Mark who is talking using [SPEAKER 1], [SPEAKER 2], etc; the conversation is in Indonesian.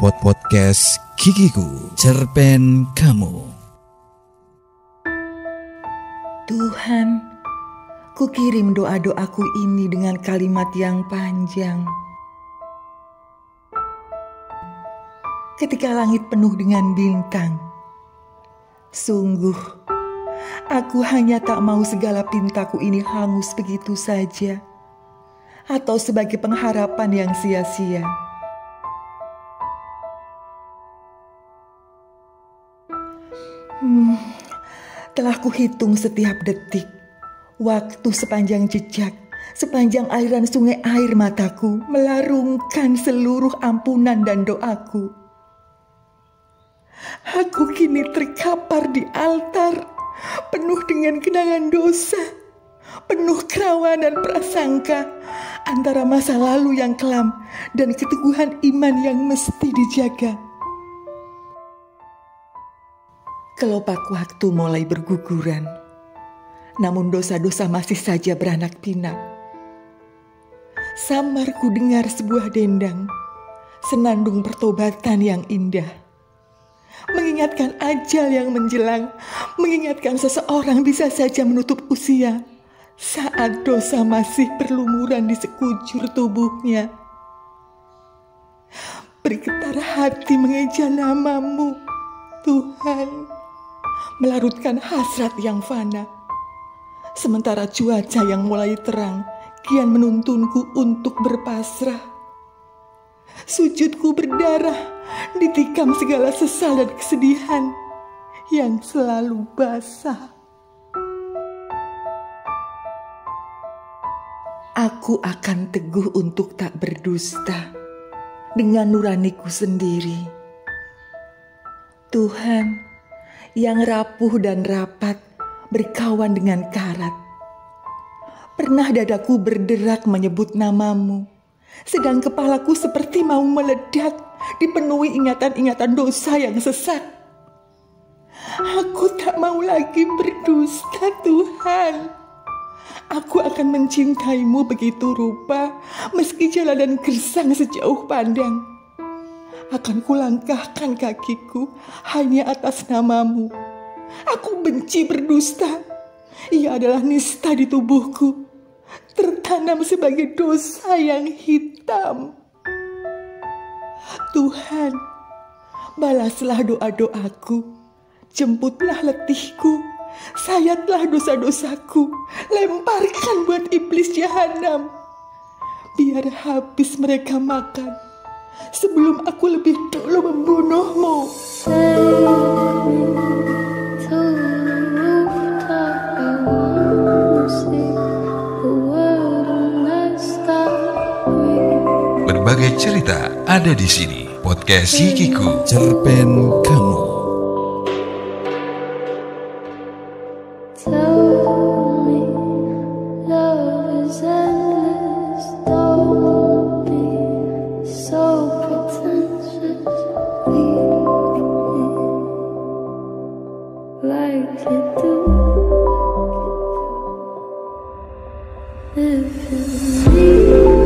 [SPEAKER 1] Pod Podcast Kikiku, cerpen kamu.
[SPEAKER 2] Tuhan, kukirim doa-doaku ini dengan kalimat yang panjang. Ketika langit penuh dengan bintang, sungguh aku hanya tak mau segala pintaku ini hangus begitu saja, atau sebagai pengharapan yang sia-sia. Hmm, telah kuhitung setiap detik, waktu sepanjang jejak, sepanjang aliran sungai air mataku melarungkan seluruh ampunan dan doaku. Aku kini terkapar di altar, penuh dengan kenangan dosa, penuh kerawanan prasangka antara masa lalu yang kelam dan keteguhan iman yang mesti dijaga. Kelopak waktu mulai berguguran, namun dosa-dosa masih saja beranak pinak. Samar ku dengar sebuah dendang, senandung pertobatan yang indah. Mengingatkan ajal yang menjelang, mengingatkan seseorang bisa saja menutup usia saat dosa masih berlumuran di sekujur tubuhnya. Bergetar hati mengeja namamu, Tuhan melarutkan hasrat yang fana. Sementara cuaca yang mulai terang kian menuntunku untuk berpasrah. Sujudku berdarah, ditikam segala sesal dan kesedihan yang selalu basah. Aku akan teguh untuk tak berdusta dengan nuraniku sendiri. Tuhan, yang rapuh dan rapat berkawan dengan karat. Pernah dadaku berderak menyebut namamu, sedang kepalaku seperti mau meledak dipenuhi ingatan-ingatan dosa yang sesat. Aku tak mau lagi berdusta Tuhan. Aku akan mencintaimu begitu rupa meski jalanan gersang sejauh pandang akan kulangkahkan kakiku hanya atas namamu. Aku benci berdusta. Ia adalah nista di tubuhku, tertanam sebagai dosa yang hitam. Tuhan, balaslah doa-doaku, jemputlah letihku, sayatlah dosa-dosaku, lemparkan buat iblis jahanam. Biar habis mereka makan sebelum aku lebih dulu membunuhmu.
[SPEAKER 1] Berbagai cerita ada di sini. Podcast Yikiku, cerpen kamu. If you need